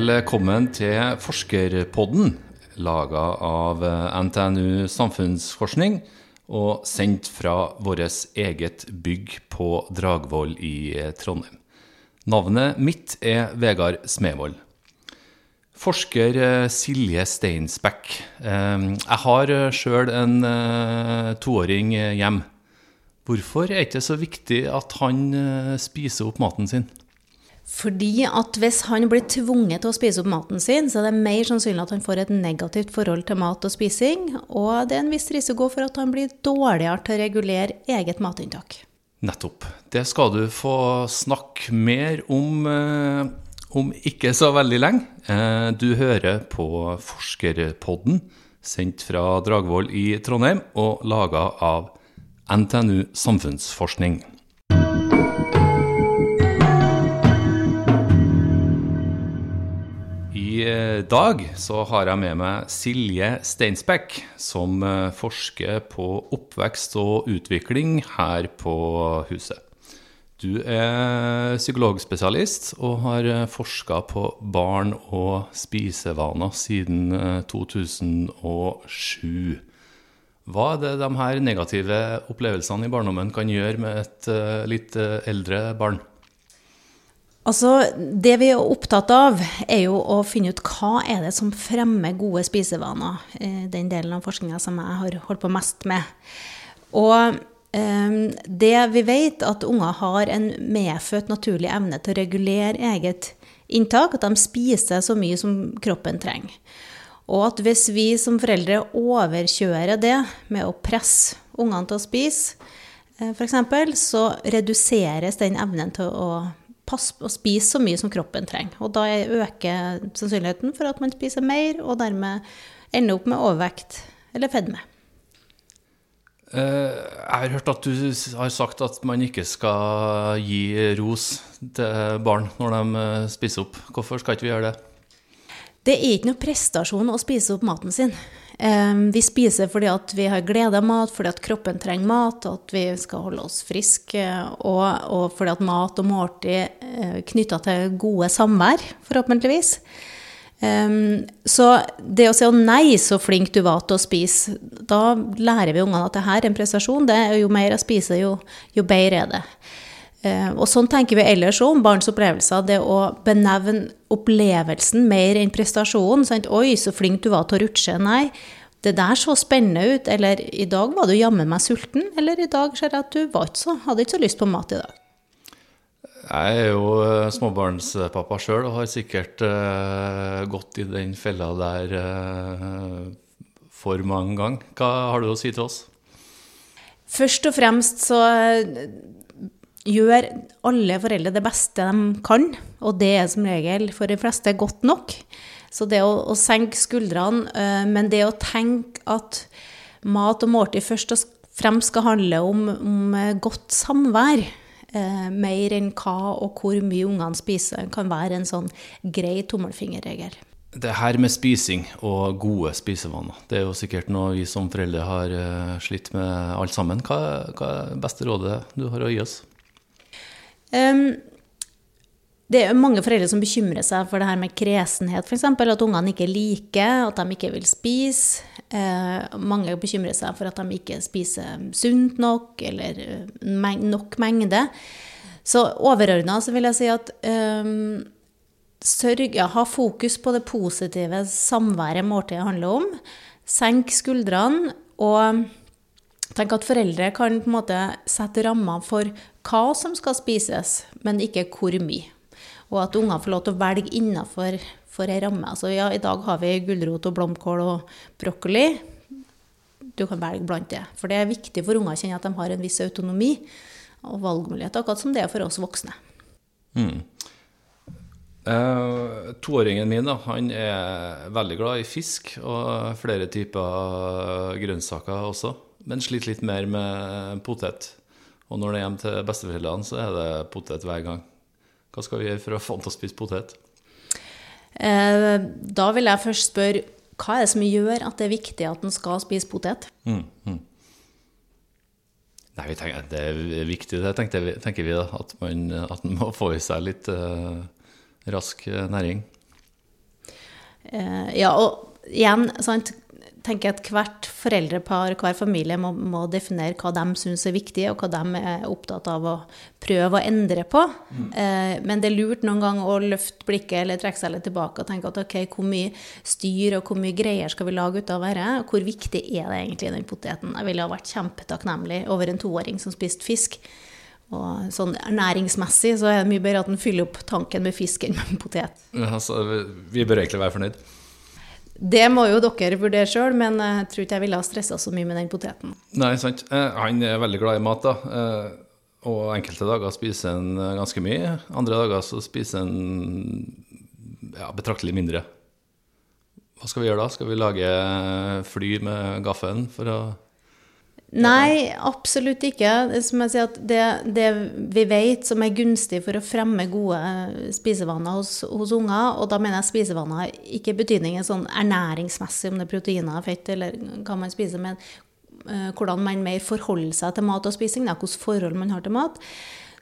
Velkommen til Forskerpodden, laga av NTNU Samfunnsforskning og sendt fra vårt eget bygg på Dragvoll i Trondheim. Navnet mitt er Vegard Smevold. Forsker eh, Silje Steinsbekk. Eh, jeg har sjøl en eh, toåring hjem. Hvorfor er det ikke så viktig at han spiser opp maten sin? Fordi at hvis han blir tvunget til å spise opp maten sin, så er det mer sannsynlig at han får et negativt forhold til mat og spising, og det er en viss risiko for at han blir dårligere til å regulere eget matinntak. Nettopp. Det skal du få snakke mer om eh, om ikke så veldig lenge. Eh, du hører på Forskerpodden, sendt fra Dragvoll i Trondheim og laga av NTNU Samfunnsforskning. I eh, dag så har jeg med meg Silje Steinsbekk, som eh, forsker på oppvekst og utvikling her på huset. Du er psykologspesialist og har eh, forska på barn og spisevaner siden 2007. Hva er det de her negative opplevelsene i barndommen kan gjøre med et litt eldre barn? Altså, Det vi er opptatt av, er jo å finne ut hva er det som fremmer gode spisevaner. Den delen av forskninga som jeg har holdt på mest med. Og um, det vi vet, at unger har en medfødt naturlig evne til å regulere eget inntak. At de spiser så mye som kroppen trenger. Og at hvis vi som foreldre overkjører det med å presse ungene til å spise, eh, f.eks., så reduseres den evnen til å passe på å spise så mye som kroppen trenger. Og da øker sannsynligheten for at man spiser mer, og dermed ender opp med overvekt eller fedme. Eh, jeg har hørt at du har sagt at man ikke skal gi ros til barn når de eh, spiser opp. Hvorfor skal ikke vi gjøre det? Det er ikke noe prestasjon å spise opp maten sin. Vi spiser fordi at vi har glede av mat, fordi at kroppen trenger mat, at vi skal holde oss friske, og, og fordi at mat og måltid er knytta til gode samvær, forhåpentligvis. så det å si å nei, så flink du var til å spise, da lærer vi ungene at det her er en prestasjon. Det, jo mer jeg spiser, jo, jo bedre er det. Eh, og sånn tenker vi ellers òg om barns opplevelser. Det å benevne opplevelsen mer enn prestasjonen. Sant? 'Oi, så flink du var til å rutsje.' Nei, det der så spennende ut. Eller 'i dag var du jammen meg sulten'. Eller 'i dag ser jeg at du var ikke så, hadde ikke så lyst på mat i dag'. Jeg er jo eh, småbarnspappa sjøl og har sikkert uh, gått i den fella der uh, for mange ganger. Hva har du å si til oss? Først og fremst så gjør alle foreldre det beste de kan, og det er som regel for de fleste godt nok. Så det å, å senke skuldrene, uh, men det å tenke at mat og måltid først og fremst skal handle om, om godt samvær, uh, mer enn hva og hvor mye ungene spiser, kan være en sånn grei tommelfingerregel. Det her med spising og gode spisevaner, det er jo sikkert noe vi som foreldre har slitt med alt sammen. Hva, hva er det beste rådet du har å gi oss? Um, det er mange foreldre som bekymrer seg for det her med kresenhet, f.eks. At ungene ikke liker, at de ikke vil spise. Eh, mange bekymrer seg for at de ikke spiser sunt nok, eller eh, nok mengde. Så overordna vil jeg si at um, sørg, ja, ha fokus på det positive samværet måltidet handler om. Senk skuldrene. og Tenk at foreldre kan på en måte sette rammer for hva som skal spises, men ikke hvor mye. Og at unger får lov til å velge innafor ei ramme. Altså ja, i dag har vi gulrot og blomkål og brokkoli. Du kan velge blant det. For det er viktig for unger å kjenne at de har en viss autonomi og valgmulighet, akkurat som det er for oss voksne. Mm. Eh, toåringen min da, han er veldig glad i fisk og flere typer grønnsaker også men sliter litt mer med potet. Og når det er hjem til besteforeldrene, så er det potet hver gang. Hva skal vi gjøre for å få han til å spise potet? Eh, da vil jeg først spørre hva er det som gjør at det er viktig at han skal spise potet? Mm, mm. Nei, tenker, Det er viktig, det tenker vi, tenker vi da. At man, at man, må få i seg litt eh, rask næring. Eh, ja, og igjen, sant tenker at hvert foreldrepar, hver familie må, må definere hva de syns er viktig, og hva de er opptatt av å prøve å endre på. Mm. Eh, men det er lurt noen gang å løfte blikket eller trekke seg litt tilbake og tenke at ok, hvor mye styr og hvor mye greier skal vi lage ut av dette? Hvor viktig er det egentlig, den poteten? Jeg ville ha vært kjempetakknemlig over en toåring som spiste fisk. Og sånn ernæringsmessig så er det mye bedre at en fyller opp tanken med fisk enn med potet. Ja, altså, vi bør egentlig være fornøyd? Det må jo dere vurdere sjøl, men jeg tror ikke jeg ville ha stressa så mye med den poteten. Nei, sant. Eh, han er veldig glad i mat, da. Eh, og enkelte dager spiser han eh, ganske mye. Andre dager så spiser han ja, betraktelig mindre. Hva skal vi gjøre da? Skal vi lage fly med gaffelen for å Nei, absolutt ikke. Som jeg sier, det, det, vi vet som er gunstig for å fremme gode spisevaner hos, hos unger, og da mener jeg spisevaner ikke betydningen sånn ernæringsmessig, om det er proteiner, fett eller hva man spiser, men uh, hvordan man mer forholder seg til mat og spising, da, hvilke forhold man har til mat,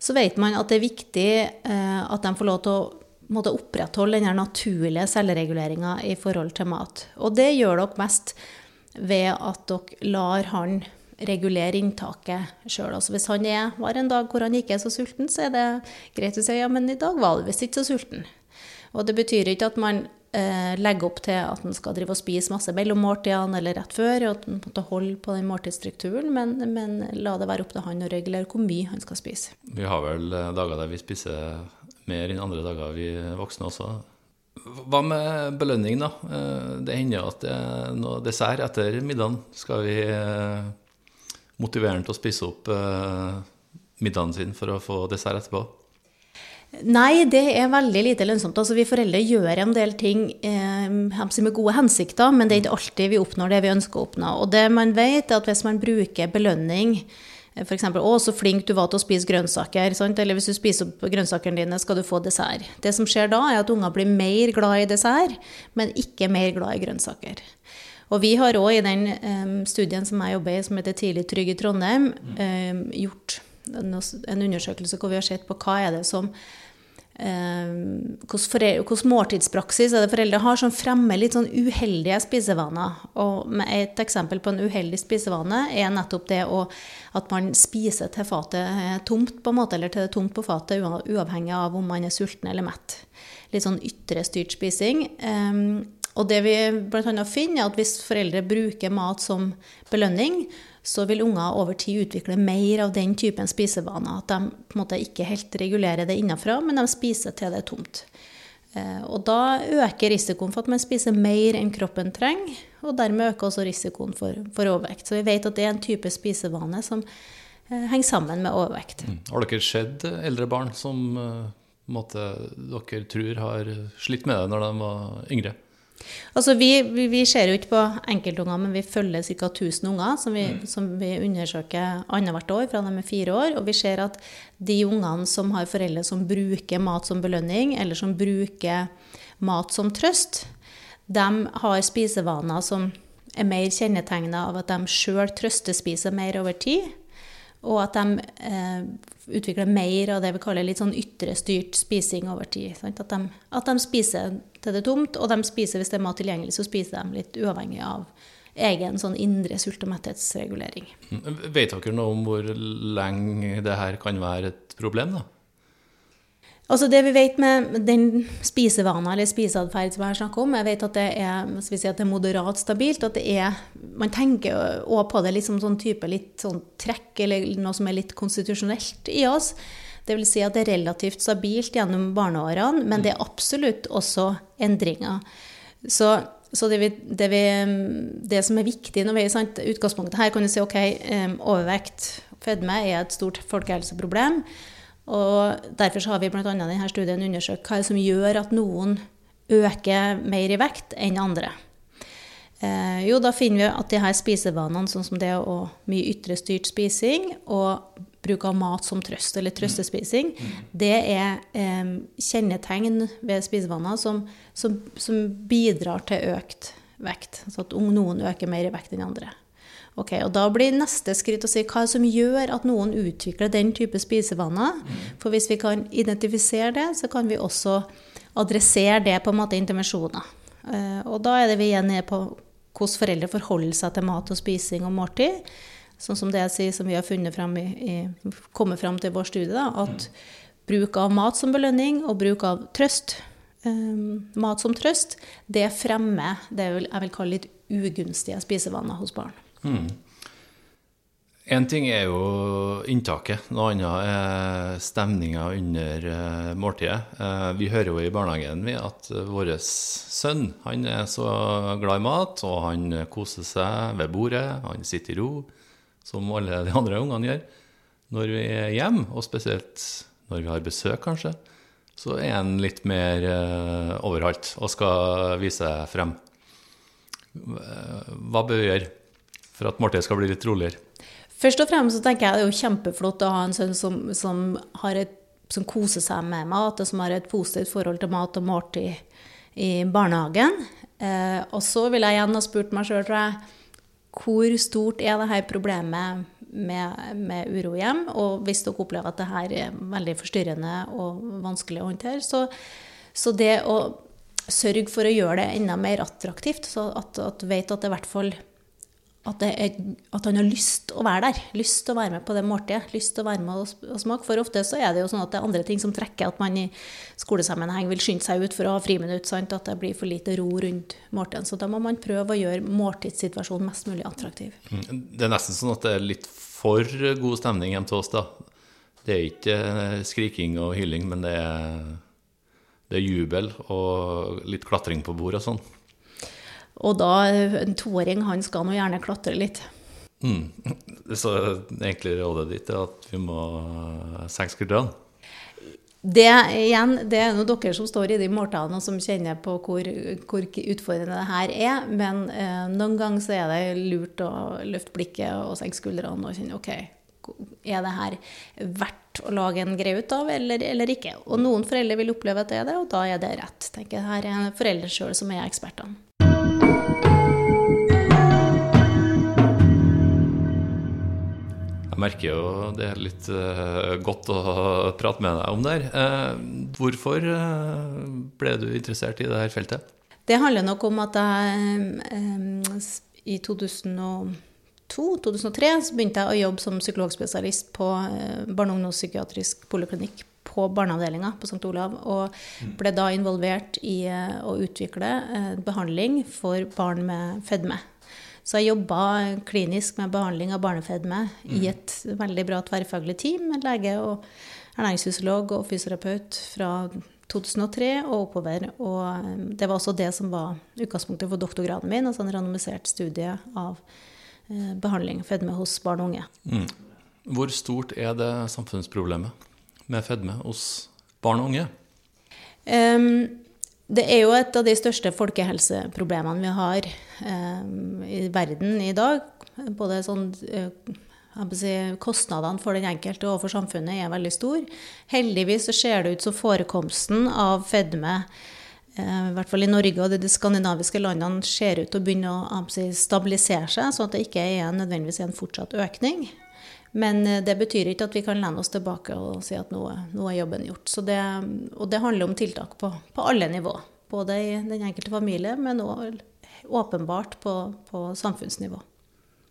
så vet man at det er viktig uh, at de får lov til å måtte opprettholde den naturlige selvreguleringa i forhold til mat. Og det gjør dere mest ved at dere lar han regulere inntaket sjøl. Altså hvis han er, var en dag hvor han ikke er så sulten, så er det greit å si ja, men i dag var du visst ikke så sulten. Og det betyr ikke at man eh, legger opp til at han skal drive og spise masse mellom måltidene eller rett før, og at han måtte holde på den måltidsstrukturen, men, men, la det være opp til han å regulere hvor mye han skal spise. Vi har vel eh, dager der vi spiser mer enn andre dager, vi voksne også. Hva med belønning, da? Eh, det hender at det er noe dessert etter middagen. Skal vi eh, motivere han til å spise opp eh, middagen sin for å få dessert etterpå? Nei, det er veldig lite lønnsomt. Altså, vi foreldre gjør en del ting eh, med gode hensikter, men det er ikke alltid vi oppnår det vi ønsker å oppnå. Og det man vet, er at hvis man bruker belønning F.eks.: 'Å, så flink du var til å spise grønnsaker.' Sant? Eller hvis du spiser opp grønnsakene dine, skal du få dessert. Det som skjer da, er at unger blir mer glad i dessert, men ikke mer glad i grønnsaker. Og vi har òg i den studien som jeg jobber i, som heter Tidlig trygg i Trondheim, gjort en undersøkelse hvor vi har sett på hva er det som hvilken måltidspraksis er det foreldre har som fremmer litt sånn uheldige spisevaner. Og Et eksempel på en uheldig spisevane er nettopp det å, at man spiser til fatet er tomt, på en måte, eller til det er tomt på fatet, uavhengig av om man er sulten eller mett. Litt sånn ytre styrt spising. Og det vi bl.a. finner, er at hvis foreldre bruker mat som belønning, så vil unger over tid utvikle mer av den typen spisevaner. At de på en måte ikke helt regulerer det innenfra, men de spiser til det er tomt. Eh, og da øker risikoen for at man spiser mer enn kroppen trenger, og dermed øker også risikoen for, for overvekt. Så vi vet at det er en type spisevane som eh, henger sammen med overvekt. Mm. Har dere sett eldre barn som uh, måte, dere tror har slitt med det når de var yngre? Altså vi, vi, vi, ser jo ikke på enkeltunger, men vi følger ca. 1000 unger som vi, mm. som vi undersøker annethvert år fra de er fire år. Og vi ser at de ungene som har foreldre som bruker mat som belønning, eller som bruker mat som trøst, de har spisevaner som er mer kjennetegna av at de sjøl trøstespiser mer over tid. Og at de eh, utvikler mer av det vi kaller litt sånn ytrestyrt spising over tid. At de, at, de, spiser til det er tomt, og de spiser hvis det er mat tilgjengelig, så spiser de litt uavhengig av egen sånn indre sult- og metthetsregulering. Vet dere noe om hvor lenge det her kan være et problem? da? Altså Det vi vet med den spisevanen eller spiseatferd som jeg snakker om, jeg vet at det er, si at det er moderat stabilt. at det er, Man tenker òg på det liksom sånn type litt sånn trekk eller noe som er litt konstitusjonelt i oss. Det vil si at det er relativt stabilt gjennom barneårene, men det er absolutt også endringer. Så, så det, vi, det, vi, det, som er viktig når vi er sant, utgangspunktet her, kan du si ok, overvekt, fedme, er et stort folkehelseproblem. Og Derfor har vi bl.a. i denne studien undersøkt hva som gjør at noen øker mer i vekt enn andre. Eh, jo, da finner vi at de her spisevanene, sånn som det å mye ytrestyrt spising og bruk av mat som trøst, eller trøstespising, det er eh, kjennetegn ved spisevaner som, som, som, bidrar til økt vekt. Altså at noen øker mer i vekt enn andre. Ok, og Da blir neste skritt å si hva som gjør at noen utvikler den type spisevaner. For hvis vi kan identifisere det, så kan vi også adressere det på en måte intervensjoner. Eh, og da er det vi igjen nede på hvordan foreldre forholder seg til mat og spising og måltid. Sånn som det jeg sier, som vi har funnet frem i, i, kommet fram til vår studie, da, at bruk av mat som belønning og bruk av trøst, um, mat som trøst, det fremmer det jeg vil kalle litt ugunstige spisevaner hos barn. Mm. En ting er jo inntaket, noe annet er stemninga under uh, måltidet. Uh, vi hører jo i barnehagen at uh, vår sønn han er så glad i mat, og han koser seg ved bordet, han sitter i ro, som alle de andre ungene gjør. Når vi er hjemme, og spesielt når vi har besøk, kanskje, så er han litt mer overalt og skal vise seg frem. Hva bør vi gjøre for at måltidet skal bli litt roligere? Først og fremst så tenker jeg det er jo kjempeflott å ha en sønn som, som, et, som, koser seg med mat, og som har et positivt forhold til mat og måltid i barnehagen. Eh, og så vil jeg igjen ha spurt meg sjøl, tror jeg, hvor stort er dette problemet med, med uro? Og hvis dere opplever at dette er veldig forstyrrende og vanskelig å håndtere, så, så det å sørge for å gjøre det enda mer attraktivt, så at, at vet at det i hvert fall at, er, at, han har lyst å være der. Lyst å være med på det måltidet. Lyst å være med og smake. For ofte så er det jo sånn at det er andre ting som trekker at man i skolesammenheng vil skynde seg ut for å ha friminutt. Sant? At det blir for lite ro rundt måltidet. Så da må man prøve å gjøre måltidssituasjonen mest mulig attraktiv. Mm. Det er nesten sånn at det er litt for god stemning hjemme til oss, da. Det er ikke eh, skriking og hylling, men det er, det er jubel og litt klatring på bord og sånn. Og da, en toåring, han skal nå gjerne klatre litt. Mm. Så egentlig rådet ditt er at vi må senke skuldrene? Det igjen, det er nå dere som står i de måltallene og som kjenner på hvor, hvor utfordrende det her er. Men eh, noen ganger så er det lurt å løfte blikket og senke skuldrene og kjenne OK, er det her verdt å lage en greie ut av, eller, eller, ikke? Og noen foreldre vil oppleve at det er det, og da er det rett. tenker jeg. Her er foreldre sjøl som er ekspertene. Jeg merker jo det er litt uh, godt å prate med deg om det her. Uh, hvorfor uh, ble du interessert i dette feltet? Det handler nok om at jeg i 2002-2003 så begynte jeg å jobbe som psykologspesialist på barne- og ungdomspsykiatrisk poliklinikk på barneavdelinga på St. Olav. Og ble da involvert i å utvikle behandling for barn med fedme. Så jeg jobba klinisk med behandling av barnefedme mm. i et veldig bra tverrfaglig team med lege og ernæringsfysiolog og fysioterapeut fra 2003 og oppover. Og um, det var også det som var utgangspunktet for doktorgraden min, altså en randomisert studie av eh, behandling av fedme hos barn og unge. Mm. Hvor stort er det samfunnsproblemet med fedme hos barn og unge? Um, det er jo et av de største folkehelseproblemene vi har eh, i verden i dag. Både sånn eh, si, Kostnadene for den enkelte og for samfunnet er veldig store. Heldigvis så ser det ut som forekomsten av fedme, eh, i hvert fall i Norge og de skandinaviske landene, ser ut til å begynne å si, stabilisere seg, sånn at det ikke er nødvendigvis en fortsatt økning. Men eh, det betyr ikke at vi kan lene oss tilbake og si at nå, nå er jobben gjort. Det, og det handler om tiltak på, på, alle nivå. Både i den enkelte familie, men òg åpenbart på, på, samfunnsnivå.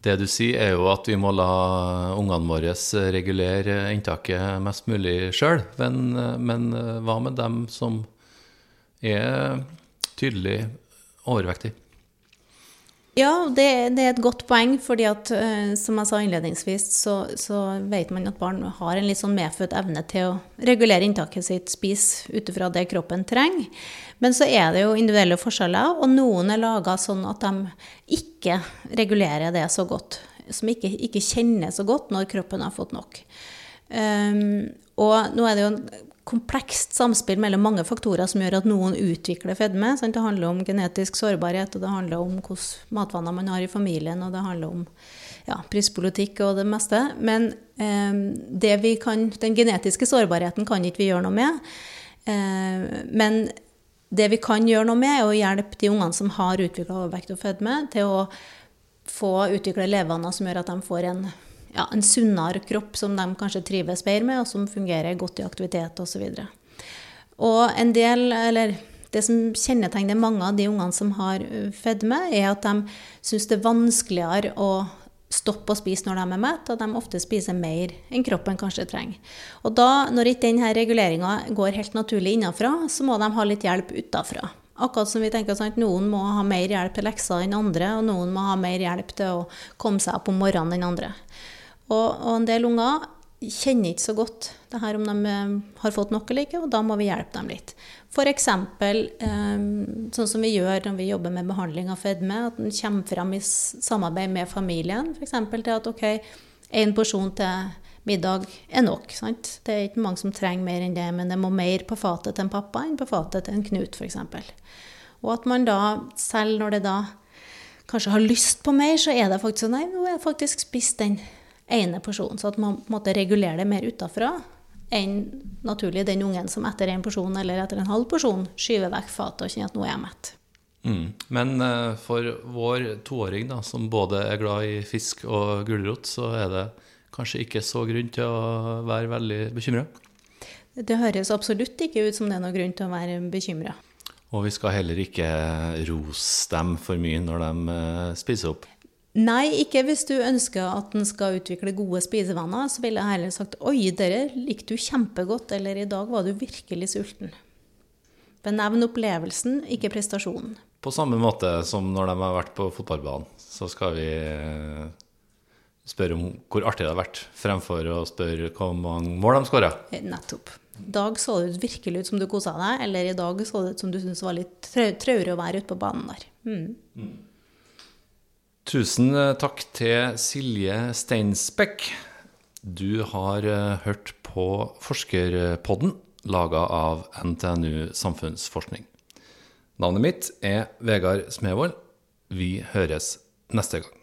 Det du sier, er jo at vi må la ungene våre regulere inntaket mest mulig sjøl. Men, men hva med dem som er tydelig overvektige? Ja, det, det, er et godt poeng. fordi at, uh, som jeg sa innledningsvis, så, så, vet man at barn har en litt sånn medfødt evne til å regulere inntaket sitt, spise ut ifra det kroppen trenger. Men så er det jo individuelle forskjeller, og noen er laga sånn at de ikke regulerer det så godt. Som ikke, ikke kjenner så godt når kroppen har fått nok. Um, og nå er det jo komplekst samspill mellom mange faktorer som gjør at noen utvikler fedme. Sant? Det handler om genetisk sårbarhet, og det handler om hvilke matvaner man har i familien, og det handler om ja, prispolitikk og det meste. Men eh, kan, den genetiske sårbarheten kan ikke vi gjøre noe med. Eh, men det vi kan gjøre noe med, er å hjelpe de ungene som har utvikla overvekt og fedme, til å få utvikle levevaner som gjør at de får en ja, en sunnere kropp som de kanskje trives bedre med, og som fungerer godt i aktivitet osv. Og, og en del, det som kjennetegner mange av de ungene som har fedme, er at de syns det er vanskeligere å stoppe å spise når de er mette, og de ofte spiser mer enn kroppen kanskje trenger. Og da, når ikke denne reguleringa går helt naturlig innafra, så må de ha litt hjelp utafra. Akkurat som vi tenker at Noen må ha mer hjelp til lekser enn andre, og noen må ha mer hjelp til å komme seg opp om morgenen enn andre. Og, og en del unger kjenner ikke så godt det her om de eh, har fått nok eller ikke, og da må vi hjelpe dem litt. F.eks. Um, sånn som vi gjør når vi jobber med behandling av fedme, at den kommer fram i samarbeid med familien. F.eks. til at ok, én porsjon til middag er nok. Sant? Det er ikke mange som trenger mer enn det, men det må mer på fatet til en pappa enn på fatet til en Knut, f.eks. Og at man da, selv når det da kanskje har lyst på mer, så er det faktisk sånn Nei, nå har jeg faktisk spist den ene porsjonen. Så at man på en måte regulerer det mer utafra enn naturlig den ungen som etter en porsjon eller etter en halv porsjon skyver vekk fatet og kjenner at nå er jeg mett. Mm. Men uh, for vår toåring, da, som både er glad i fisk og gulrot, så er det kanskje ikke så grunn til å være veldig bekymra? Det høres absolutt ikke ut som det er noen grunn til å være bekymra. Og vi skal heller ikke rose dem for mye når de uh, spiser opp? Nei, ikke hvis du ønsker at den skal utvikle gode spisevaner. Så ville jeg heller sagt oi, dere likte du kjempegodt, eller i dag var du virkelig sulten. Benevn opplevelsen, ikke prestasjonen. På samme måte som når de har vært på fotballbanen, så skal vi eh, spørre om hvor artig det har vært, fremfor å spørre hvor mange mål de skåra. Eh, nettopp. I dag så det virkelig ut som du kosa deg, eller i dag så det ut som du syntes det var litt traurig å være ute på banen der. Mm. Mm. Tusen eh, takk til Silje Steinsbekk. Du har eh, hørt på Forskerpodden, laga av NTNU Samfunnsforskning. Navnet mitt er Vegard Smevold. Vi høres neste gang.